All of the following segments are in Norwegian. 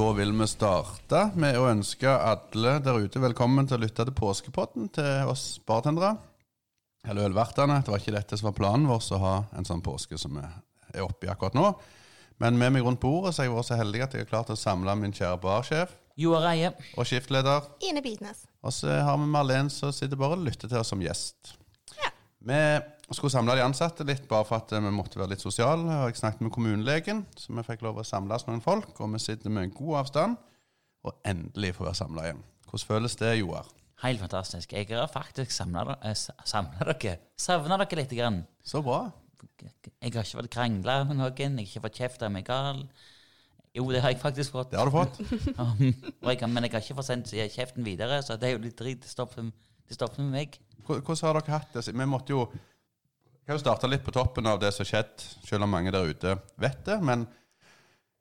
Da vil vi starte med å ønske alle der ute velkommen til å lytte til påskepodden til oss bartendere. Eller ølvertene. Det var ikke dette som var planen vår, å ha en sånn påske som vi er oppe i akkurat nå. Men med meg rundt bordet så har jeg vært så heldig at jeg har klart å samle min kjære barsjef Joar Eie. og skiftleder. Ine Bitnes. Og så har vi Marlen som sitter bare og lytter til oss som gjest. Vi skulle samle de ansatte litt, bare for at vi måtte være litt sosiale. Jeg snakket med kommunelegen, så vi fikk lov å samles noen folk. Og vi sitter med en god avstand, og endelig får være samla igjen. Hvordan føles det, Joar? Helt fantastisk. Jeg har faktisk samla dere. Savna dere litt. Grann. Så bra. Jeg har ikke fått krangla med noen. Jeg har ikke fått kjeft av meg gal. Jo, det har jeg faktisk fått. Det har du fått. Kan- men jeg har ikke fått sendt kjeften videre, så det er jo litt drit. Det stopper med meg. Hvordan har dere hatt det? Vi måtte jo kan jo starte litt på toppen av det som har skjedd, selv om mange der ute vet det. Men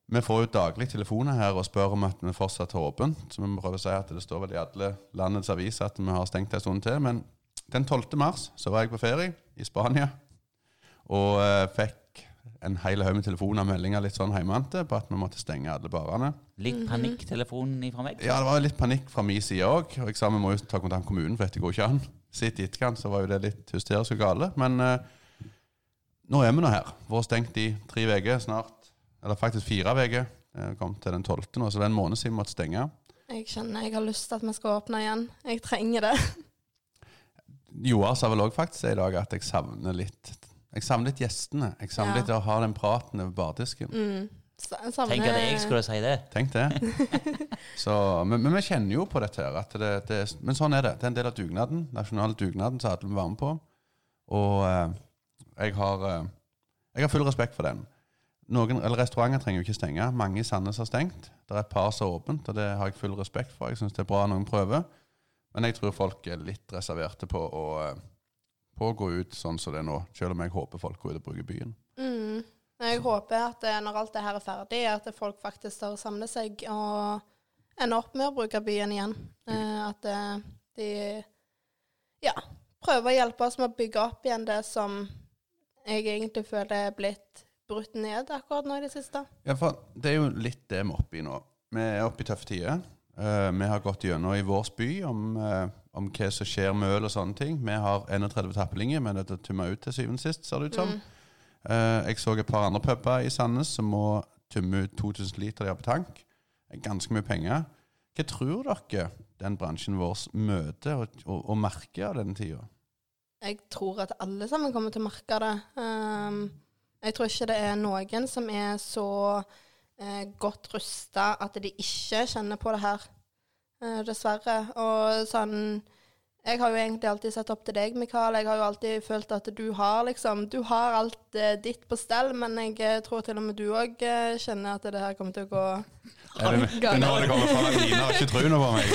vi får jo daglig telefoner her og spør om at vi fortsatt har åpent. Så vi må prøve å si at det står vel i alle landets aviser at vi har stengt en stund til. Men den 12. mars så var jeg på ferie i Spania og eh, fikk en hel haug med telefoner og meldinger litt sånn hjemmefra på at vi måtte stenge alle barene. Litt panikktelefon fra meg. Ja, det var litt panikk fra min side òg. Og jeg sa vi må jo ta kontakt med kommunen, for dette går ikke an. Sitt i etterkant så var jo det litt hysterisk og gale. Men eh, nå er vi nå her. Vært stengt i tre uker snart. Eller faktisk fire uker. Kom til den tolvte nå, så det er en måned siden vi måtte stenge. Jeg kjenner jeg har lyst til at vi skal åpne igjen. Jeg trenger det. Joar sa vel òg faktisk i dag at jeg savner litt Jeg savner litt gjestene. Jeg savner Ja. litt å ha den praten over bardisken. S- Savner Tenk at jeg skulle si det. Tenk det. Så, men, men vi kjenner jo på dette her. At det, det, men sånn er det. Det er en del av dugnaden. Nasjonal dugnaden som alle må være med på. Og eh, jeg, har, eh, jeg har full respekt for den. Noen, eller Restauranter trenger jo ikke stenge. Mange i Sandnes har stengt. Det er et par som er åpent, og det har jeg full respekt for. Jeg syns det er bra noen prøver. Men jeg tror folk er litt reserverte på å, eh, på å gå ut sånn som det er nå. Selv om jeg håper folk går ut og bruker byen. Mm. Jeg håper at eh, når alt det her er ferdig, at folk faktisk tør å samle seg og ender opp med å bruke byen igjen. Eh, at eh, de ja, prøver å hjelpe oss med å bygge opp igjen det som jeg egentlig føler er blitt brutt ned akkurat nå i det siste. Ja, for Det er jo litt det vi er oppe i nå. Vi er oppe i tøffe tider. Vi har gått gjennom i vår by om, om hva som skjer med øl og sånne ting. Vi har 31 tappelinger, men det tømmer ut til syvende og sist, ser det ut som. Eh, jeg så et par andre puber i Sandnes som må tømme ut 2000 liter de har på tank. Ganske mye penger. Hva tror dere den bransjen vår møter og, og, og merker av denne tida? Jeg tror at alle sammen kommer til å merke det. Um, jeg tror ikke det er noen som er så uh, godt rusta at de ikke kjenner på det her. uh, dessverre. Og sånn Jeg har jo egentlig alltid sett opp til deg, Mikael. Jeg har jo alltid følt at du har liksom Du har alt eh, ditt på stell, men jeg eh, tror til og med du òg eh, kjenner at det her kommer til å gå Er det, det er det kommet fra Line har ikke troen på meg?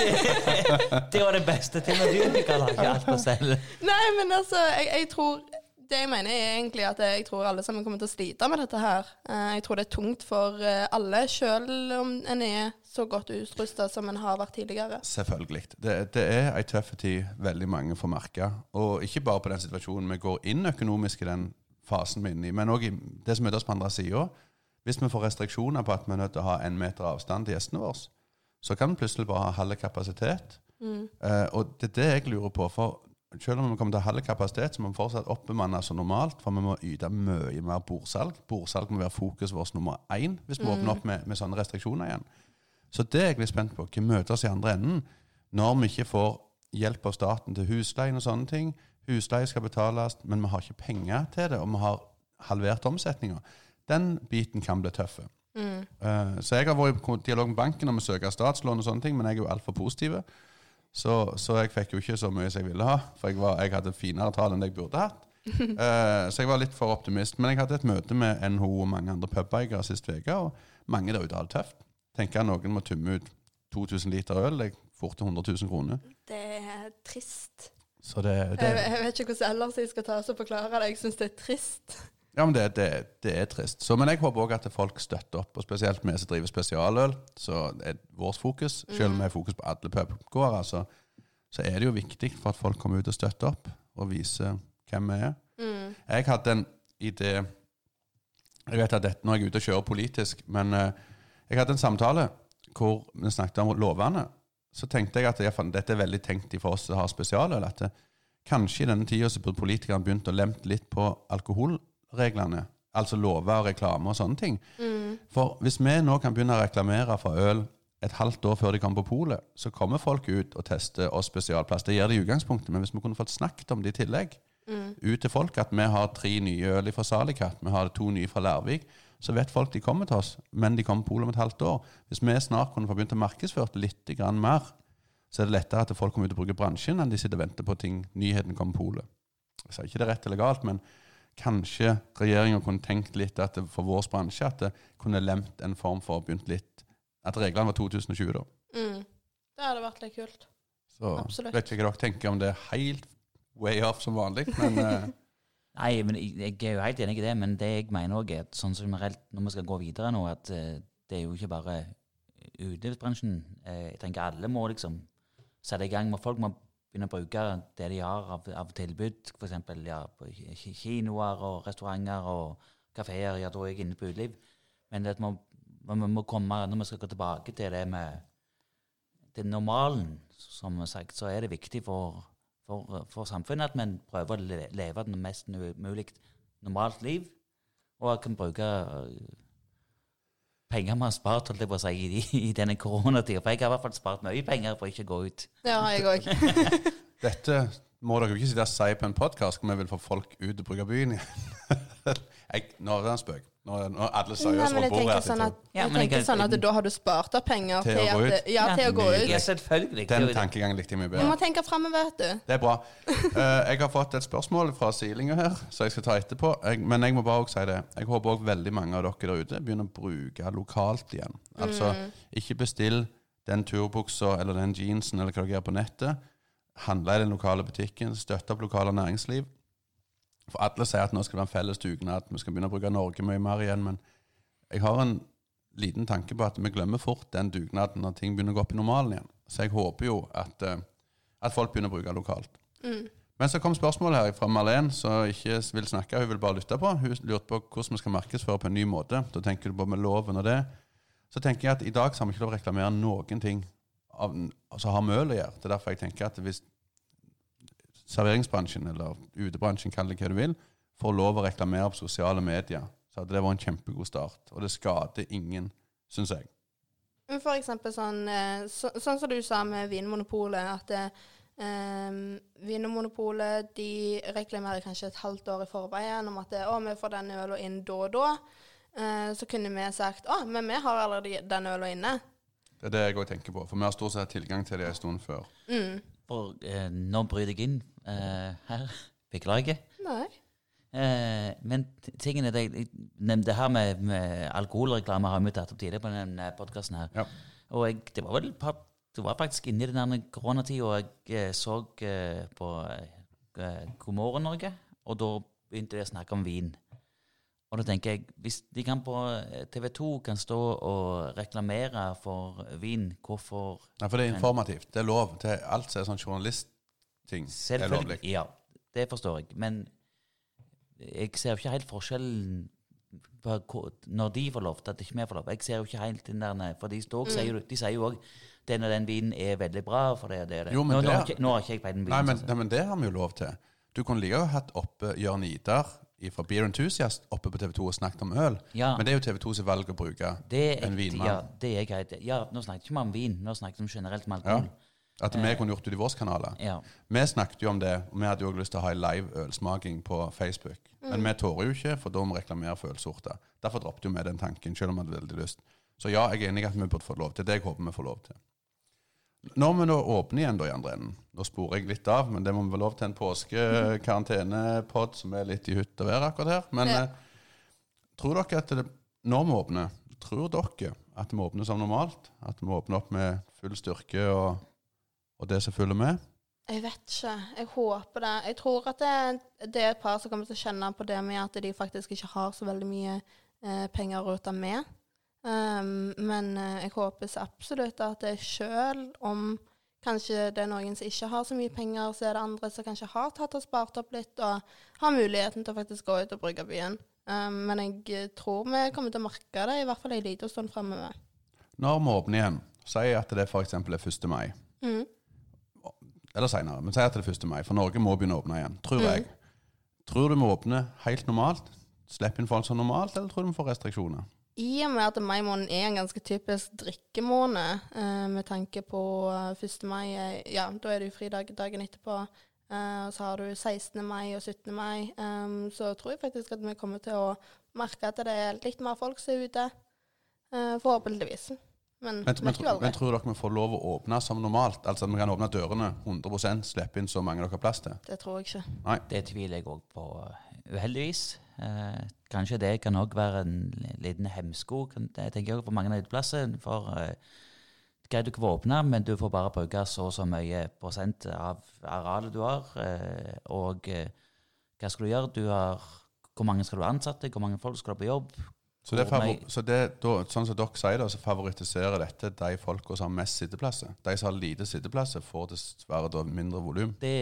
Det var det beste til når du Mikael, har ikke alt på stell. Nei, men altså, jeg, jeg tror Det jeg mener er egentlig at jeg tror alle sammen kommer til å slite med dette her. Eh, Jeg tror det er tungt for eh, alle, selv om en er så godt utrusta som en har vært tidligere. Selvfølgelig. Det, det er ei tøff tid veldig mange får merke. Og ikke bare på den situasjonen vi går inn økonomisk i den fasen vi er inne i, men òg det som møter oss på andre sida. Hvis vi får restriksjoner på at vi er nødt til å ha én meter avstand til gjestene våre, så kan vi plutselig bare ha halv kapasitet. Eh, og det er det jeg lurer på. For selv om vi kommer til halv kapasitet, så må vi fortsatt oppbemanne som normalt. For vi må yte mye mer bordsalg. Bordsalg må være fokus vårt nummer én hvis vi åpner opp med, med sånne restriksjoner igjen. Så det er jeg litt spent på. Hva møter oss i andre enden når vi ikke får hjelp av staten til husleien og sånne ting? Husleie skal betales, men vi har ikke penger til det, og vi har halvert omsetninga. Den biten kan bli tøff. Eh, så jeg har vært i dialog med banken om å søke statslån og sånne ting, men jeg er jo altfor positiv. Så, så jeg fikk jo ikke så mye som jeg ville ha, for jeg, var, jeg hadde finere tall enn jeg burde hatt. Uh, så jeg var litt for optimist. Men jeg hadde et møte med NHO og mange andre pubeiere sist uke, og mange der ute har det tøft. Tenker jeg noen må tømme ut 2000 liter øl, det er fort til 100 000 kroner. Det er trist. Så det, Jeg, det jeg vet ikke hvordan ellers jeg skal ta og forklare det. Jeg syns det er trist. Ja, men det, det, det er trist. Så, men jeg håper òg at folk støtter opp, og spesielt vi som driver spesialøl. Så er vårt fokus, selv om vi har fokus på alle pubgåere, altså, så er det jo viktig for at folk kommer ut og støtter opp og viser hvem vi er. Jeg hadde en idé Jeg vet at dette, nå er jeg ute og kjører politisk, men eh, jeg hadde en samtale. hvor vi snakket om lovene, så tenkte jeg at dette er veldig tenkt for oss som har spesialøl. At det, kanskje i denne tida så burde politikerne begynt å lempe litt på alkoholreglene. Altså lover og reklame og sånne ting. For hvis vi nå kan begynne å reklamere for øl et halvt år før de kommer på polet, så kommer folk ut og tester oss spesialplass. Det gjør de i utgangspunktet, men hvis vi kunne fått snakket om det i tillegg, ut til folk at vi har tre nye øl fra Salikat, vi har to nye fra Lærvik, så vet folk de kommer til oss, men de kommer på polet om et halvt år. Hvis vi snart kunne få begynt å markedsføre det litt mer, så er det lettere at folk kommer ut og bruker bransjen, enn de sitter og venter på ting, nyheten kommer på polet. Jeg sier ikke det er rett eller galt, men kanskje regjeringa kunne tenkt litt at det, for vår bransje at det kunne lemt en form for begynt litt At reglene var 2020, da. Mm. Det hadde vært litt kult. Så Absolutt. vet ikke hva dere tenker om det er helt way off som vanlig, men eh, Nei, men jeg, jeg er jo helt enig i det, men det jeg mener òg, er sånn generelt når vi skal gå videre nå, at eh, det er jo ikke bare utelivsbransjen. Eh, jeg tenker alle må liksom sette i gang med Folk må begynne å bruke det de har av, av tilbud, f.eks. Ja, kinoer og restauranter og kafeer. Ja, da er jeg inne på uteliv. Men det vi, vi må komme, når vi skal gå tilbake til det med til normalen, som sagt, så er det viktig for, for, for samfunnet at vi prøver å le- leve et mest mulig normalt liv, og at kan bruke øh, penger vi har spart holdt jeg på å si, i, i denne koronatida. For jeg har i hvert fall spart mye penger for ikke å gå ut. Ja, jeg også. dette må dere jo ikke si på en podkast hvor vi vil få folk ut og bruke byen igjen. Jeg, nå er det en spøk. Nå er, nå er alle seriøse rundt bordet. sånn at, Ja, jeg tenker sånn at da har du spart opp penger Til til, å gå ut. ja, til å gå ut. Ja, selvfølgelig. Den tankegangen likte jeg mye Du bedre. må tenke framover, vet du. Det er bra. Uh, jeg har fått et spørsmål fra Silinga her, så jeg skal ta etterpå. Jeg, men jeg må bare også si det. Jeg håper òg veldig mange av dere der ute begynner å bruke lokalt igjen. Altså, ikke bestill den turbuksa eller den jeansen eller hva dere gjør på nettet. Handle i den lokale butikken. Støtte opp lokale næringsliv. For alle sier at nå skal det være en felles dugnad. Vi skal begynne å bruke Norge mye mer igjen. Men jeg har en liten tanke på at vi glemmer fort den dugnaden når ting begynner å gå opp i normalen igjen. Så jeg håper jo at, eh, at folk begynner å bruke lokalt. Mm. Men så kom spørsmålet her fra Marlene, som ikke vil snakke, hun vil bare lytte på. Hun lurte på hvordan vi skal markedsføre på en ny måte. Da tenker du på med loven og det. Så tenker jeg at i dag så har vi ikke lov å reklamere noen ting som har med øl å gjøre. Det er derfor jeg tenker at hvis serveringsbransjen eller utebransjen, kall det hva du vil, får lov å reklamere på sosiale medier, så hadde det vært en kjempegod start. Og det skader ingen, syns jeg. Men For eksempel sånn, eh, så, sånn som du sa med Vinmonopolet, at eh, Vinmonopolet de reklamerer kanskje et halvt år i forveien om at det, å, vi får den øla inn da og da. Eh, så kunne vi sagt å, men vi har allerede den øla inne. Det er det jeg òg tenker på. For vi har stort sett tilgang til det en stund før. Mm. For eh, nå bryter jeg inn eh, her. Beklager. Nei. Eh, men tingen er det jeg nevnte her med, med alkoholreklame har vi tatt opp tidligere på denne podkasten her. Ja. Og jeg, det var vel et det var faktisk inni den koronatida, og jeg eh, så eh, på eh, God morgen Norge, og da begynte de å snakke om vin. Og da tenker jeg, hvis de kan på TV 2 kan stå og reklamere for vin, hvorfor Nei, for det er informativt. Det er lov. Det er alt som er sånn journalistting, er lovlig. Ja, det forstår jeg. Men jeg ser jo ikke helt forskjellen på når de får lov til at ikke vi får lov. Jeg ser jo ikke helt den der For de, står, sier, jo- de sier jo òg den og den vinen er veldig bra, for det og det. og det. Jo, men nå, det- nå, har ikke, nå har ikke jeg på vinen. men, sånn nei, men det har vi jo lov til. Du kunne like godt hatt oppe Jørn Idar fra Beer Enthusiast oppe på TV 2 og snakket om øl. Ja. Men det er jo TV 2 som velger å bruke det er en vinmann. ja, det er greit. Ja, nå snakket vi ikke om vin, nå snakket vi om generelt med Ja. At vi kunne gjort det i våre kanaler. Ja. Vi snakket jo om det, og vi hadde jo også lyst til å ha en live ølsmaking på Facebook. Men vi tårer jo ikke, for da må vi reklamere for ølsorter. Derfor droppet jo vi den tanken, selv om vi hadde veldig lyst. Så ja, jeg er enig i at vi burde få lov til det. jeg håper vi får lov til. Når vi nå åpner igjen, da, i andre enden Nå sporer jeg litt av, men det må vi lov til en påskekarantenepod som er litt i hytt og vær akkurat her. Men Ja. eh, tror dere at det, når vi åpner, tror dere at vi åpner som normalt? At vi åpner opp med full styrke og, og det som følger med? Jeg vet ikke. Jeg håper det. Jeg tror at det, det er et par som kommer til å kjenne på det med at de faktisk ikke har så veldig mye eh, penger å rutte med. Um, men eh, jeg håper så absolutt at det sjøl om kanskje det er noen som ikke har så mye penger, så er det andre som kanskje har tatt og spart opp litt og har muligheten til å faktisk gå ut og bruke byen. Um, men jeg eh, tror vi kommer til å merke det i hvert fall en liten stund framover. Når vi åpner igjen, si at det f.eks. er 1. mai, Mm. eller seinere, men si at det er 1. mai, for Norge må begynne å åpne igjen, tror Mm. jeg. Tror du vi åpner helt normalt? Slipper inn folk som normalt, eller tror du vi får restriksjoner? I og med at maimåneden er en ganske typisk drikkemåned, eh, med tanke på eh, 1. mai eh, Ja, da er det jo fridag dagen etterpå. Eh, og så har du 16. mai og 17. mai. Um, så tror jeg faktisk at vi kommer til å merke at det er litt mer folk som er ute. Eh, forhåpentligvis. Men Men, vet men, tro, men tror dere vi får lov å åpne som normalt? Altså at vi kan åpne dørene 100% slippe inn så mange dere har plass til? Det tror jeg ikke. Det tviler jeg òg på, uheldigvis. Eh, kanskje det kan òg være en liten hemsko kan, jeg tenker jeg, for mange uteplasser. For eh, greit du kan få åpne, men du får bare bruke så og så mye prosent av arealet du har. Eh, og eh, hva skal du gjøre? Du har, hvor mange skal du ansette? Hvor mange folk skal du på jobb? Så, det, er, favor, så det, da, sånn som dere sier det, så favoritiserer dette de folka som har mest sitteplasser. De som har lite sitteplasser, får dessverre da mindre volum. Det,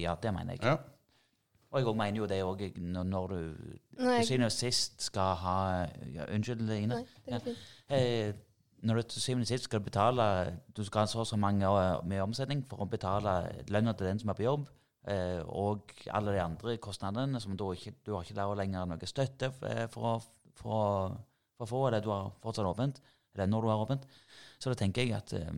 ja, det mener jeg. Ja. Og jeg mener jo det òg når, du Nei, til syvende og sist skal ha ja, Unnskyld, Ine. nei, det ja. Eh, når du til syvende og sist skal betale Du skal ha så og så mange med omsetning for å betale lønna til den som er på jobb, eh, og alle de andre kostnadene som du ikke Du har ikke der lenger noe støtte for, for å, for å, for å få det du har fortsatt åpent, eller når du har åpent. Så da tenker jeg at eh,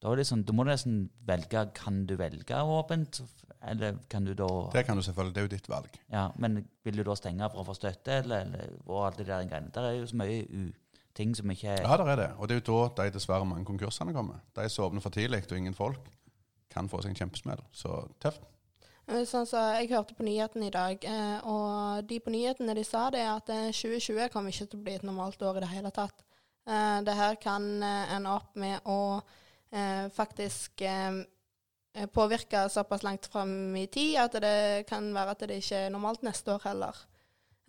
da, er det sånn, da må du nesten velge Kan du velge åpent, eller kan du da Det kan du selvfølgelig, det er jo ditt valg. ja, Men vil du da stenge for å få støtte, eller, eller og alle de der greiene? Der er jo så mye u ting som ikke Ja, der er det. Og det er jo da de dessverre mange konkursene kommer. De som åpner for tidlig og ingen folk, kan få seg en kjempesmell. Så tøft. Eh, Sånn så Jeg hørte på nyhetene i dag, eh, og de på nyhetene de sa det at eh, 2020 kommer ikke til å bli et normalt år i det hele tatt. Eh, Det her kan eh, ende opp med å eh, faktisk eh, eh, påvirke såpass langt fram i tid at det kan være at det ikke er normalt neste år heller.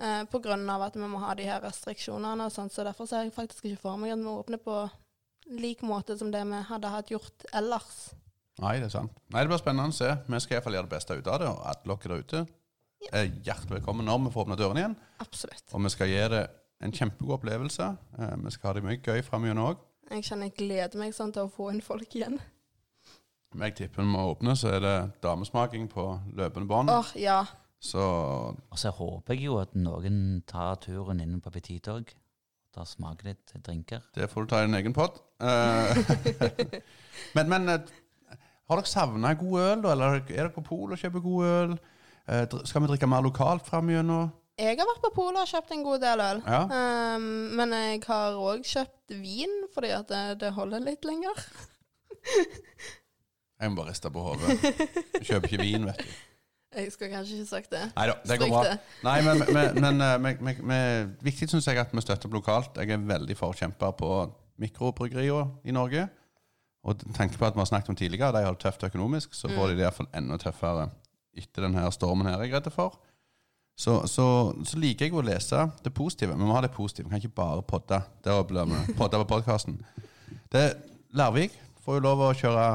Eh, av at vi må ha de her restriksjonene og sånt, så derfor ser jeg faktisk ikke for meg at vi åpner på lik måte som det vi hadde hatt gjort ellers. Nei, det er sant. Nei, Det blir spennende å se. Vi skal iallfall gjøre det beste ut av det. Og alle dere der ute er hjertelig velkommen når vi får åpna dørene igjen. Absolutt. Og vi skal gi det en kjempegod opplevelse. Eh, Vi skal ha det mye gøy framover òg. Jeg kjenner jeg gleder meg sånn til å få inn folk igjen. Jeg tipper når vi åpner, så er det damesmaking på løpende bånd. Åh, ja. Så Og så håper jeg jo at noen tar turen inn på Petit òg. Da smaker litt drinker. det får du ta i din egen pott. Eh, men, men eh, har dere savna god øl, da? Eller er dere på polet og kjøper god øl? Eh, Skal vi drikke mer lokalt framover? Jeg har vært på polet og kjøpt en god del øl. Ja. Um, men jeg har òg kjøpt vin, fordi at det, det holder litt lenger. Jeg må bare riste på hodet. Kjøper ikke vin, vet du. Jeg skulle kanskje ikke sagt det. Nei da, det går bra. Nei, men, men, men, eh, men, viktig syns jeg at vi støtter opp lokalt. Jeg er veldig forkjemper på mikrobryggerier i Norge. Og tenker på at vi har snakket om tidligere, de har det tøft økonomisk, så får de det iallfall enda tøffere etter denne stormen her, er jeg redd for. Så, så, så liker jeg å lese det positive. Men Vi må ha det positive. Vi kan ikke bare podde. Det podde på podkasten. Larvik får jo lov å kjøre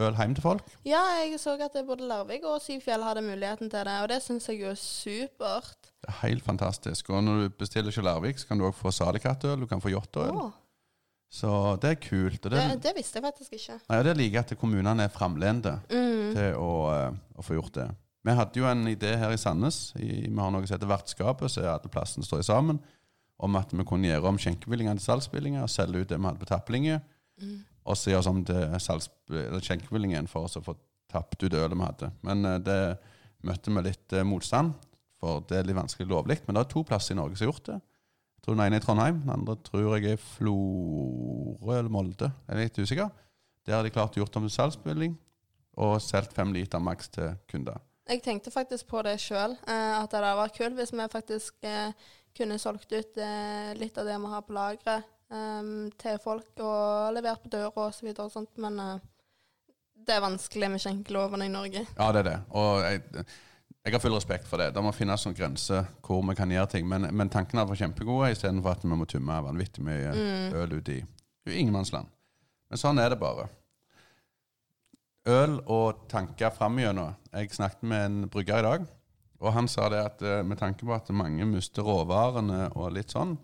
øl hjem til folk. Ja, jeg så at både Larvik og Syfjell hadde muligheten til det, og det syns jeg jo er supert. Det er helt fantastisk. Og når du bestiller ikke Larvik, så kan du òg få Salikattøl, du kan få Jåttøl. Oh. Så det er kult. Det, det, det visste jeg faktisk ikke. nei, det liker jeg at kommunene er framlente Mm. til å, eh, å få gjort det. Vi hadde jo en idé her i Sandnes. I, vi har noe som heter Vertskapet, så er alle plassene står sammen. Om at vi kunne gjøre om skjenkebevillinger til salgsbevillinger, selge ut det vi hadde på tapplinge, Mm. og så gjøre om til skjenkebevillingen for oss å få tapt ut ølet vi hadde. Men eh, det møtte vi litt eh, motstand, for det er litt vanskelig lovlig. Men det er to plasser i Norge som har gjort det. Jeg tror den ene er i Trondheim, den andre tror jeg er Florø eller Molde. Jeg er litt usikker. Der har de klart gjort om til salgsbevilling og solgt fem liter maks til kunder. Jeg tenkte faktisk på det sjøl, eh, at det hadde vært kult hvis vi faktisk eh, kunne solgt ut eh, litt av det vi har på lageret til folk, og levert på døra og så videre og sånt, men det er vanskelig med skjenkelovene i Norge. Ja, det er det. Og jeg, jeg har full respekt for det. Det må finnes noen grenser hvor vi kan gjøre ting. Men, men tankene var kjempegode, istedenfor at vi må tømme vanvittig mye Mm. øl ut i ingenmannsland. Men sånn er det bare. Øl og tanker framigjennom. Jeg snakket med en brygger i dag, og han sa det at eh, med tanke på at mange mister råvarene og litt sånn,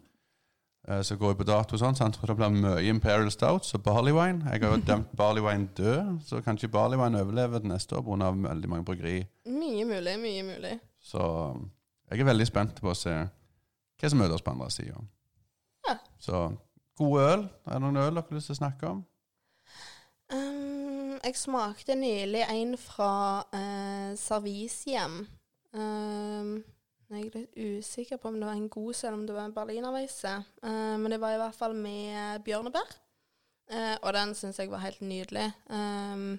så går jeg på dato og sånn, så han tror det blir mye Imperial Stouts og Barley Wine. Jeg har jo dømt Barley Wine død, så kanskje Barley Wine overlever det neste år pga. veldig mange bryggeri. Mye mulig, mye mulig. Så jeg er veldig spent på å se hva som møter oss på andre sida. Ja. Så god øl. Er det noen øl dere har lyst til å snakke om? Jeg smakte nylig en fra uh, Servicehjem. Um, jeg er litt usikker på om det var en god selv om det var en berlinerweisse. Uh, men det var i hvert fall med bjørnebær. Uh, og den syns jeg var helt nydelig. Um,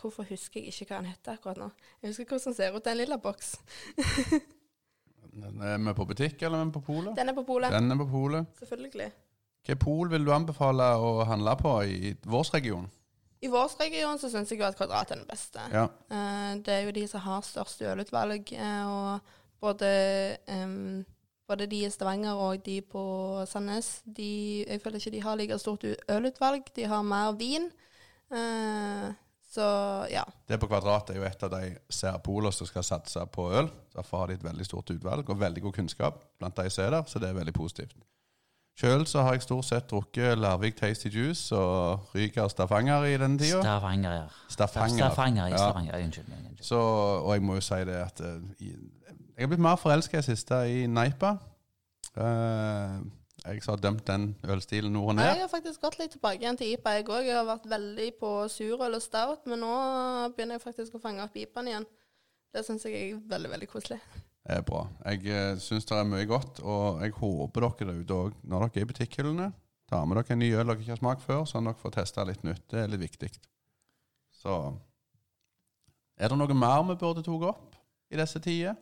hvorfor husker jeg ikke hva den heter akkurat nå? Jeg husker hvordan den ser ut. den en lilla boks. Er vi på butikk, eller er vi på polet? Den er på polet. Den er på polet. Selvfølgelig. Hvilket pol vil du anbefale å handle på i vår region? I vår region så syns jeg jo at Kvadrat er den beste. Ja. Eh, det er jo de som har størst ølutvalg. eh, og både, um, både de i Stavanger og de på Sandnes de, Jeg føler ikke de har like stort ølutvalg. De har mer vin. Uh, så ja. Det på Kvadrat er jo et av de særpolene som skal satse på øl. Derfor har de et veldig stort utvalg og veldig god kunnskap blant de som er der, så det er veldig positivt. Sjøl så har jeg stort sett drukket Larvik Tasty Juice og Ryker Stavanger i denne tida. Stavanger, ja. Stavanger. Stavanger i Ja. Stavanger. Unnskyld. meg, unnskyld. Så, og jeg må jo si det at eh, jeg har blitt mer forelska i det siste i Neipa. Eh, jeg har dømt den ølstilen nord og ned. Jeg har faktisk gått litt tilbake igjen til IPA, jeg òg. Jeg har vært veldig på surøl og stout, men nå begynner jeg faktisk å fange opp IPA-en igjen. Det syns jeg er veldig, veldig koselig. Er bra. Jeg uh, syns det er mye godt, og jeg håper dere der ute òg, når dere er i butikkhyllene, tar med dere en ny øl dere ikke har smakt før, sånn at dere får testa litt nytt. Det er litt viktig. Så Er det noe mer vi burde tatt opp i disse tider?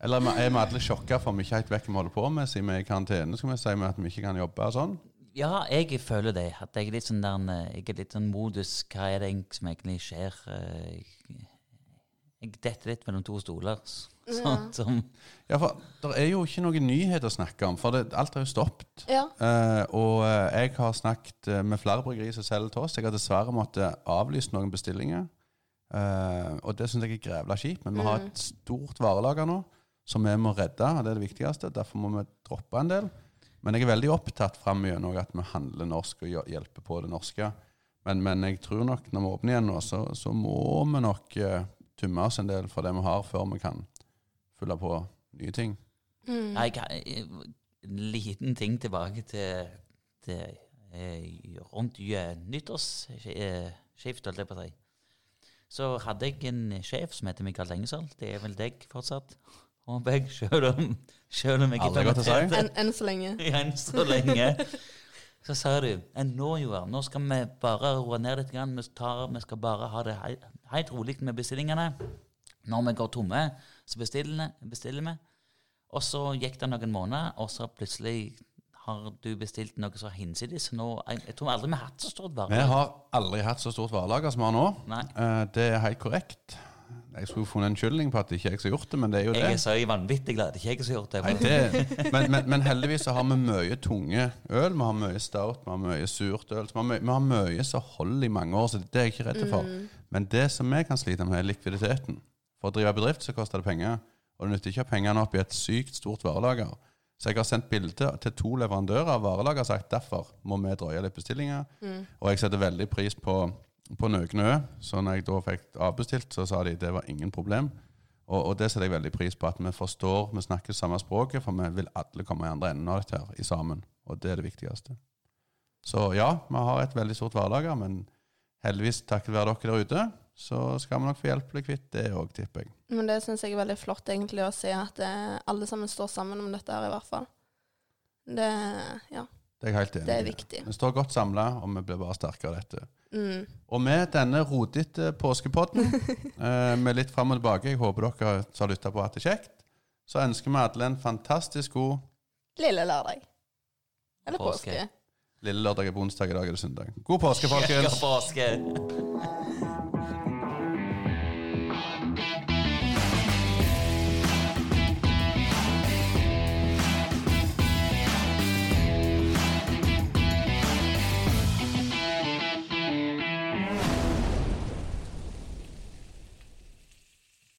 Eller er vi alle sjokka for vi ikke helt vet hva vi holder på med, siden vi er i karantene? Skal vi si at vi ikke kan jobbe og sånn? Ja, jeg føler det. At jeg er litt sånn der eh, Jeg er litt sånn modus Hva er det som egentlig skjer? Eh, Jeg, jeg detter litt mellom to stoler. Sånn som Ja, for det er jo ikke noen nyhet å snakke om, for det, alt har jo stoppet. Ja. Eh, og eh, jeg har snakket eh, med flere bryggerier som selger til oss. Jeg har dessverre måttet avlyse noen bestillinger. Eh, og det syns jeg er grevla kjipt. Men vi har et stort varelager nå som vi må redde, og det er det viktigste. Derfor må vi droppe en del. Men jeg er veldig opptatt framover at vi handler norsk og hjelper på det norske. Men, men jeg tror nok når vi åpner igjen nå, så, så må vi nok uh, tumme oss en del for det vi har, før vi kan fylle på nye ting. Mm. Jeg, jeg- En liten ting tilbake til, til eh, rundt eh, nyttårsskift, holdt jeg på å si. Så hadde jeg en sjef som heter Mikael Engesal. Det er vel deg fortsatt, håper begge, Selv om, selv om jeg Aldri godt å si. permittert. Enn en så lenge. Enn så lenge. Så sa du enn nå, Joar, nå skal vi bare roe ned litt. Grann. Vi, tar, vi skal bare ha det helt rolig med bestillingene. Når vi går tomme, så bestiller, bestiller vi. Og så gikk det noen måneder, og så plutselig har du bestilt noe så hinsides. Nå, jeg, jeg tror aldri vi har hatt så stort Vi har aldri hatt så stort varelager som vi har nå. Nei. Eh, det er helt korrekt. Jeg skulle funnet en skyldning på at det ikke er jeg som har gjort det, men det er jo det. Jeg er så vanvittig glad det er ikke jeg som har gjort det. Nei, det men, men, men heldigvis så har vi mye tunge øl. Vi har mye stout, vi har mye surt øl. så Vi har mye, vi har mye som holder i mange år, så det er jeg ikke redd for. Men det som vi kan slite med, er likviditeten. For å drive bedrift så koster det penger. Og det nytter ikke å ha pengene opp i et sykt stort varelager. Så jeg har sendt bilde til to leverandører av varelager og sagt derfor må vi drøye litt bestillinger. Og jeg setter veldig pris på, på Nøgnø. Så når jeg da fikk avbestilt, så sa de det var ingen problem. Og, og det setter jeg veldig pris på, at vi forstår, vi snakker samme språket, for vi vil alle komme i andre enden av dette her, i sammen. Og det er det viktigste. Så ja, vi har et veldig stort varelager, men heldigvis takket være dere der ute, så skal vi nok få hjelp bli kvitt det òg, tipper jeg. Men det syns jeg er veldig flott egentlig å se at det, alle sammen står sammen om dette her, i hvert fall. Det Ja, Det er jeg helt enig det er viktig. Vi står godt samla, og vi blir bare sterkere av dette. Mm. Og med denne rodete påskepodden, eh, med litt fram og tilbake, jeg håper dere som har lytta på, har hatt det kjekt, så ønsker vi alle en fantastisk god Lille lørdag. Eller Påske. påske. lille lørdag er på onsdag, i dag er det søndag. God påske, folkens! Påske.